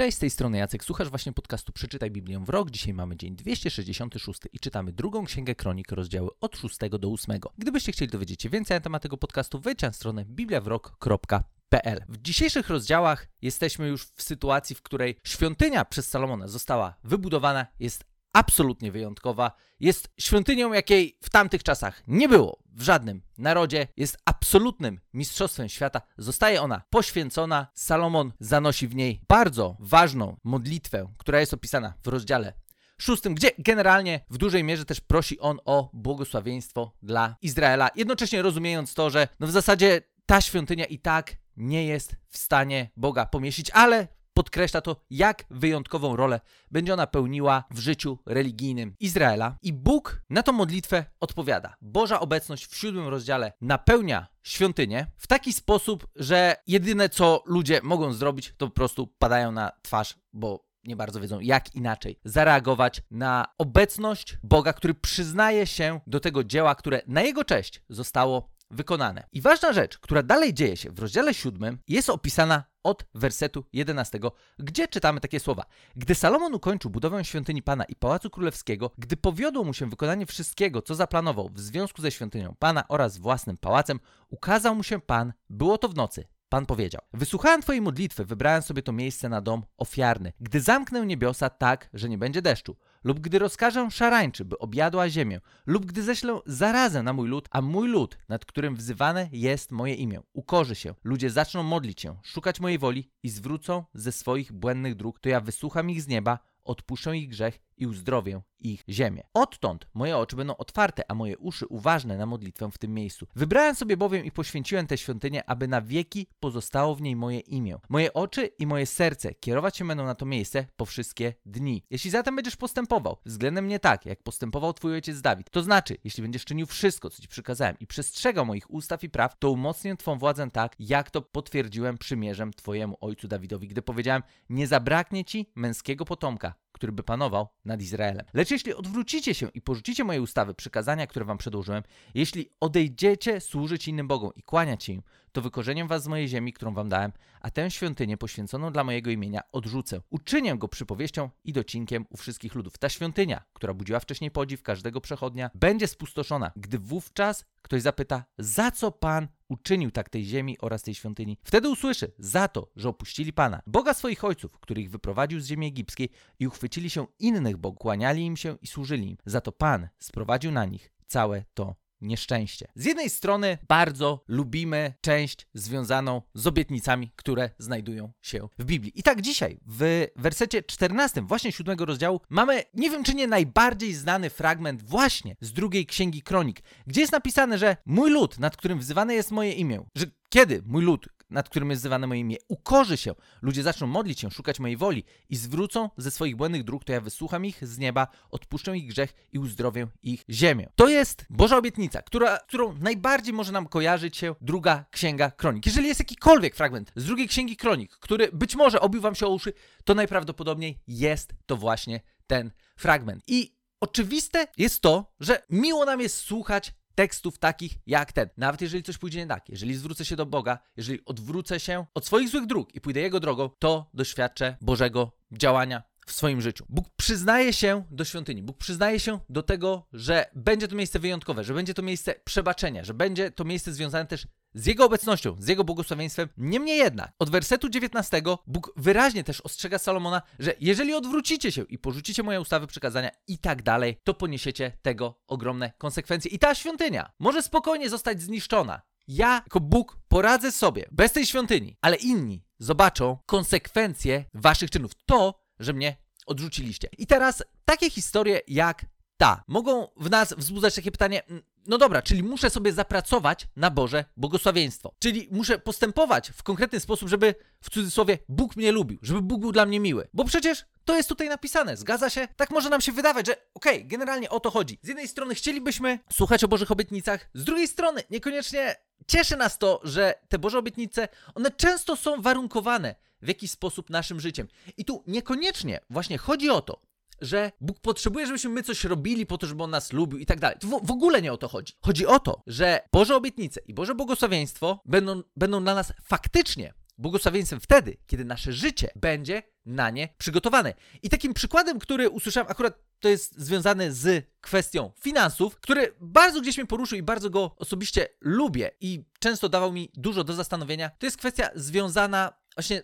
Cześć, z tej strony Jacek, słuchasz właśnie podcastu Przeczytaj Biblię w rok. Dzisiaj mamy dzień 266 i czytamy drugą księgę kronik, rozdziały od 6 do 8. Gdybyście chcieli dowiedzieć się więcej na temat tego podcastu, wejdźcie na stronę bibliawrok.pl. W dzisiejszych rozdziałach jesteśmy już w sytuacji, w której świątynia przez Salomona została wybudowana, jest absolutnie wyjątkowa. Jest świątynią, jakiej w tamtych czasach nie było w żadnym narodzie. Jest absolutnym mistrzostwem świata. Zostaje ona poświęcona. Salomon zanosi w niej bardzo ważną modlitwę, która jest opisana w rozdziale szóstym, gdzie generalnie w dużej mierze też prosi on o błogosławieństwo dla Izraela, jednocześnie rozumiejąc to, że no w zasadzie ta świątynia i tak nie jest w stanie Boga pomieścić, ale podkreśla to, jak wyjątkową rolę będzie ona pełniła w życiu religijnym Izraela. I Bóg na tą modlitwę odpowiada. Boża obecność w siódmym rozdziale napełnia świątynię w taki sposób, że jedyne co ludzie mogą zrobić, to po prostu padają na twarz, bo nie bardzo wiedzą, jak inaczej zareagować na obecność Boga, który przyznaje się do tego dzieła, które na jego cześć zostało wykonane. I ważna rzecz, która dalej dzieje się w rozdziale 7, jest opisana od wersetu 11, gdzie czytamy takie słowa. Gdy Salomon ukończył budowę świątyni Pana i Pałacu Królewskiego, gdy powiodło mu się wykonanie wszystkiego, co zaplanował w związku ze świątynią Pana oraz własnym pałacem, ukazał mu się Pan, było to w nocy. Pan powiedział: Wysłuchałem Twojej modlitwy, wybrałem sobie to miejsce na dom ofiarny. Gdy zamknę niebiosa tak, że nie będzie deszczu, lub gdy rozkażę szarańczy, by objadła ziemię, lub gdy ześlę zarazę na mój lud, a mój lud, nad którym wzywane jest moje imię, ukorzy się, ludzie zaczną modlić się, szukać mojej woli i zwrócą ze swoich błędnych dróg, to ja wysłucham ich z nieba, odpuszczę ich grzech i uzdrowię ich ziemię. Odtąd moje oczy będą otwarte, a moje uszy uważne na modlitwę w tym miejscu. Wybrałem sobie bowiem i poświęciłem tę świątynię, aby na wieki pozostało w niej moje imię. Moje oczy i moje serce kierować się będą na to miejsce po wszystkie dni. Jeśli zatem będziesz postępował względem mnie tak, jak postępował twój ojciec Dawid, to znaczy, jeśli będziesz czynił wszystko, co ci przykazałem i przestrzegał moich ustaw i praw, to umocnię twą władzę tak, jak to potwierdziłem przymierzem twojemu ojcu Dawidowi, gdy powiedziałem, nie zabraknie ci męskiego potomka, który by panował nad Izraelem. Lecz jeśli odwrócicie się i porzucicie moje ustawy, przykazania, które wam przedłożyłem, jeśli odejdziecie służyć innym Bogom i kłaniać się im, to wykorzenię was z mojej ziemi, którą wam dałem, a tę świątynię poświęconą dla mojego imienia odrzucę. Uczynię go przypowieścią i docinkiem u wszystkich ludów. Ta świątynia, która budziła wcześniej podziw każdego przechodnia, będzie spustoszona, gdy wówczas ktoś zapyta, za co Pan uczynił tak tej ziemi oraz tej świątyni. Wtedy usłyszy, za to, że opuścili Pana, Boga swoich ojców, który ich wyprowadził z ziemi egipskiej i uchwycili się innych bogów, kłaniali im się i służyli im. Za to Pan sprowadził na nich całe to nieszczęście. Z jednej strony bardzo lubimy część związaną z obietnicami, które znajdują się w Biblii. I tak dzisiaj w wersecie 14, właśnie siódmego rozdziału, mamy, nie wiem czy nie najbardziej znany fragment właśnie z drugiej księgi kronik, gdzie jest napisane, że mój lud, nad którym wzywane jest moje imię, że kiedy mój lud, nad którym jest wzywane moje imię, ukorzy się, ludzie zaczną modlić się, szukać mojej woli i zwrócą ze swoich błędnych dróg, to ja wysłucham ich z nieba, odpuszczę ich grzech i uzdrowię ich ziemię. To jest Boża obietnica, która, którą najbardziej może nam kojarzyć się druga księga kronik. Jeżeli jest jakikolwiek fragment z drugiej księgi kronik, który być może obił wam się o uszy, to najprawdopodobniej jest to właśnie ten fragment. I oczywiste jest to, że miło nam jest słuchać tekstów takich jak ten. Nawet jeżeli coś pójdzie nie tak, jeżeli zwrócę się do Boga, jeżeli odwrócę się od swoich złych dróg i pójdę Jego drogą, to doświadczę Bożego działania w swoim życiu. Bóg przyznaje się do świątyni. Bóg przyznaje się do tego, że będzie to miejsce wyjątkowe, że będzie to miejsce przebaczenia, że będzie to miejsce związane też z Jego obecnością, z Jego błogosławieństwem. Niemniej jednak, od wersetu 19 Bóg wyraźnie też ostrzega Salomona, że jeżeli odwrócicie się i porzucicie moje ustawy, przykazania i tak dalej, to poniesiecie tego ogromne konsekwencje. I ta świątynia może spokojnie zostać zniszczona. Ja, jako Bóg, poradzę sobie bez tej świątyni, ale inni zobaczą konsekwencje waszych czynów. To, że mnie odrzuciliście. I teraz takie historie jak ta mogą w nas wzbudzać takie pytanie, mm, no dobra, czyli muszę sobie zapracować na Boże błogosławieństwo. Czyli muszę postępować w konkretny sposób, żeby w cudzysłowie Bóg mnie lubił, żeby Bóg był dla mnie miły. Bo przecież to jest tutaj napisane, zgadza się? Tak może nam się wydawać, że okej, okay, generalnie o to chodzi. Z jednej strony chcielibyśmy słuchać o Bożych obietnicach, z drugiej strony niekoniecznie cieszy nas to, że te Boże obietnice, one często są warunkowane w jakiś sposób naszym życiem. I tu niekoniecznie właśnie chodzi o to, że Bóg potrzebuje, żebyśmy my coś robili po to, żeby On nas lubił i tak dalej. W, ogóle nie o to chodzi. Chodzi o to, że Boże obietnice i Boże błogosławieństwo będą, będą dla nas faktycznie błogosławieństwem wtedy, kiedy nasze życie będzie na nie przygotowane. I takim przykładem, który usłyszałem, akurat to jest związane z kwestią finansów, który bardzo gdzieś mnie poruszył i bardzo go osobiście lubię i często dawał mi dużo do zastanowienia, to jest kwestia związana właśnie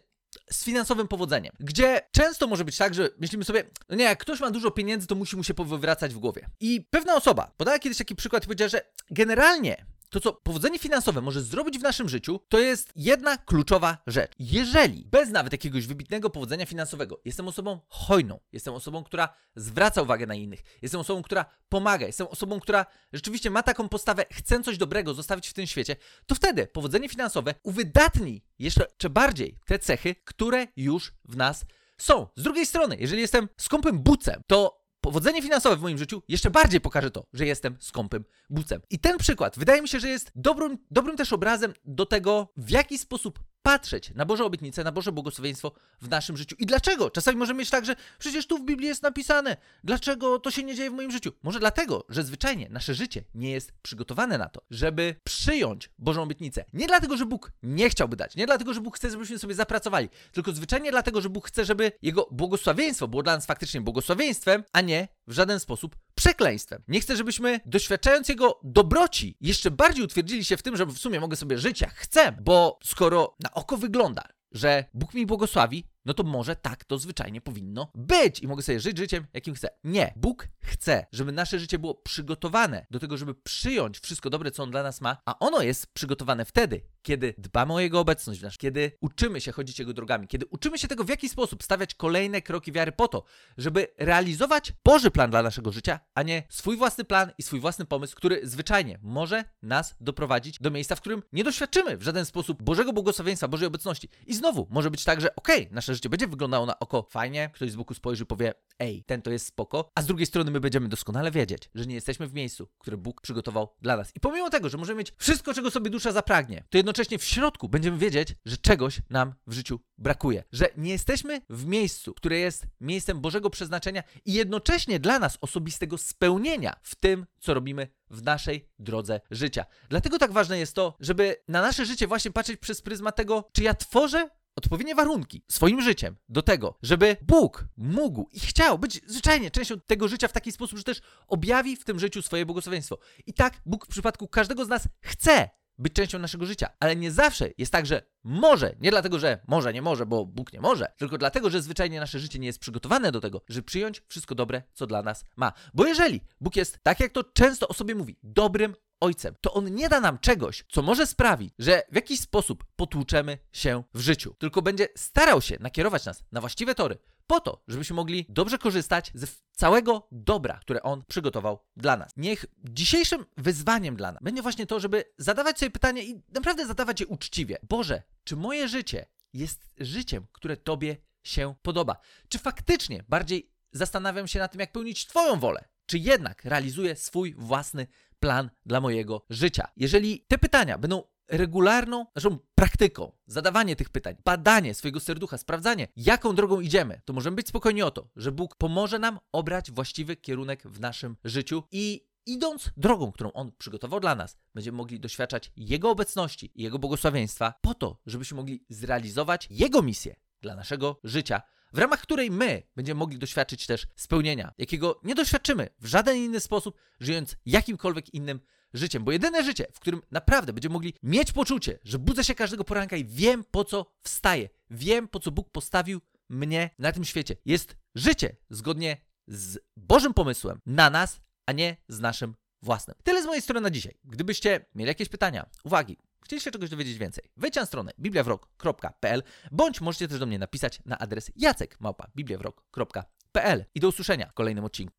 z finansowym powodzeniem, gdzie często może być tak, że myślimy sobie, no nie, jak ktoś ma dużo pieniędzy, to musi mu się powywracać w głowie. I pewna osoba podała kiedyś taki przykład i powiedziała, że generalnie to, co powodzenie finansowe może zrobić w naszym życiu, to jest jedna kluczowa rzecz. Jeżeli bez nawet jakiegoś wybitnego powodzenia finansowego jestem osobą hojną, jestem osobą, która zwraca uwagę na innych, jestem osobą, która pomaga, jestem osobą, która rzeczywiście ma taką postawę, chcę coś dobrego zostawić w tym świecie, to wtedy powodzenie finansowe uwydatni jeszcze bardziej te cechy, które już w nas są. Z drugiej strony, jeżeli jestem skąpym bucem, to powodzenie finansowe w moim życiu jeszcze bardziej pokaże to, że jestem skąpym bucem. I ten przykład wydaje mi się, że jest dobrym, dobrym też obrazem do tego, w jaki sposób patrzeć na Boże obietnice, na Boże błogosławieństwo w naszym życiu. I dlaczego? Czasami możemy mieć tak, że przecież tu w Biblii jest napisane, dlaczego to się nie dzieje w moim życiu. Może dlatego, że zwyczajnie nasze życie nie jest przygotowane na to, żeby przyjąć Bożą obietnicę. Nie dlatego, że Bóg nie chciałby dać, nie dlatego, że Bóg chce, żebyśmy sobie zapracowali, tylko zwyczajnie dlatego, że Bóg chce, żeby Jego błogosławieństwo było dla nas faktycznie błogosławieństwem, a nie w żaden sposób przekleństwem. Nie chcę, żebyśmy doświadczając Jego dobroci jeszcze bardziej utwierdzili się w tym, że w sumie mogę sobie żyć jak chcę, bo skoro na oko wygląda, że Bóg mi błogosławi, no to może tak to zwyczajnie powinno być i mogę sobie żyć życiem, jakim chcę. Nie. Bóg chce, żeby nasze życie było przygotowane do tego, żeby przyjąć wszystko dobre, co On dla nas ma, a ono jest przygotowane wtedy, kiedy dbamy o Jego obecność w nas, kiedy uczymy się chodzić Jego drogami, kiedy uczymy się tego, w jaki sposób stawiać kolejne kroki wiary po to, żeby realizować Boży plan dla naszego życia, a nie swój własny plan i swój własny pomysł, który zwyczajnie może nas doprowadzić do miejsca, w którym nie doświadczymy w żaden sposób Bożego błogosławieństwa, Bożej obecności. I znowu może być tak, że okej, okay, nasze życie będzie wyglądało na oko fajnie, ktoś z boku spojrzy powie, ej, ten to jest spoko, a z drugiej strony my będziemy doskonale wiedzieć, że nie jesteśmy w miejscu, które Bóg przygotował dla nas. I pomimo tego, że możemy mieć wszystko, czego sobie dusza zapragnie, to jednocześnie w środku będziemy wiedzieć, że czegoś nam w życiu brakuje, że nie jesteśmy w miejscu, które jest miejscem Bożego przeznaczenia i jednocześnie dla nas osobistego spełnienia w tym, co robimy w naszej drodze życia. Dlatego tak ważne jest to, żeby na nasze życie właśnie patrzeć przez pryzmat tego, czy ja tworzę odpowiednie warunki swoim życiem do tego, żeby Bóg mógł i chciał być zwyczajnie częścią tego życia w taki sposób, że też objawi w tym życiu swoje błogosławieństwo. I tak Bóg w przypadku każdego z nas chce być częścią naszego życia, ale nie zawsze jest tak, że może, nie dlatego, że może, nie może, bo Bóg nie może, tylko dlatego, że zwyczajnie nasze życie nie jest przygotowane do tego, żeby przyjąć wszystko dobre, co dla nas ma. Bo jeżeli Bóg jest, tak jak to często o sobie mówi, dobrym ojcem, to on nie da nam czegoś, co może sprawić, że w jakiś sposób potłuczemy się w życiu, tylko będzie starał się nakierować nas na właściwe tory, po to, żebyśmy mogli dobrze korzystać ze całego dobra, które On przygotował dla nas. Niech dzisiejszym wyzwaniem dla nas będzie właśnie to, żeby zadawać sobie pytanie i naprawdę zadawać je uczciwie. Boże, czy moje życie jest życiem, które Tobie się podoba? Czy faktycznie bardziej zastanawiam się nad tym, jak pełnić Twoją wolę? Czy jednak realizuję swój własny plan dla mojego życia? Jeżeli te pytania będą regularną, naszą praktyką, zadawanie tych pytań, badanie swojego serducha, sprawdzanie, jaką drogą idziemy, to możemy być spokojni o to, że Bóg pomoże nam obrać właściwy kierunek w naszym życiu i idąc drogą, którą On przygotował dla nas, będziemy mogli doświadczać Jego obecności i Jego błogosławieństwa po to, żebyśmy mogli zrealizować Jego misję dla naszego życia, w ramach której my będziemy mogli doświadczyć też spełnienia, jakiego nie doświadczymy w żaden inny sposób, żyjąc jakimkolwiek innym życiem. Bo jedyne życie, w którym naprawdę będziemy mogli mieć poczucie, że budzę się każdego poranka i wiem po co wstaję, wiem po co Bóg postawił mnie na tym świecie, jest życie zgodnie z Bożym pomysłem na nas, a nie z naszym własnym. Tyle z mojej strony na dzisiaj. Gdybyście mieli jakieś pytania, uwagi, chcieli się czegoś dowiedzieć więcej, wejdźcie na stronę bibliawrok.pl bądź możecie też do mnie napisać na adres jacek.bibliawrok.pl i do usłyszenia w kolejnym odcinku.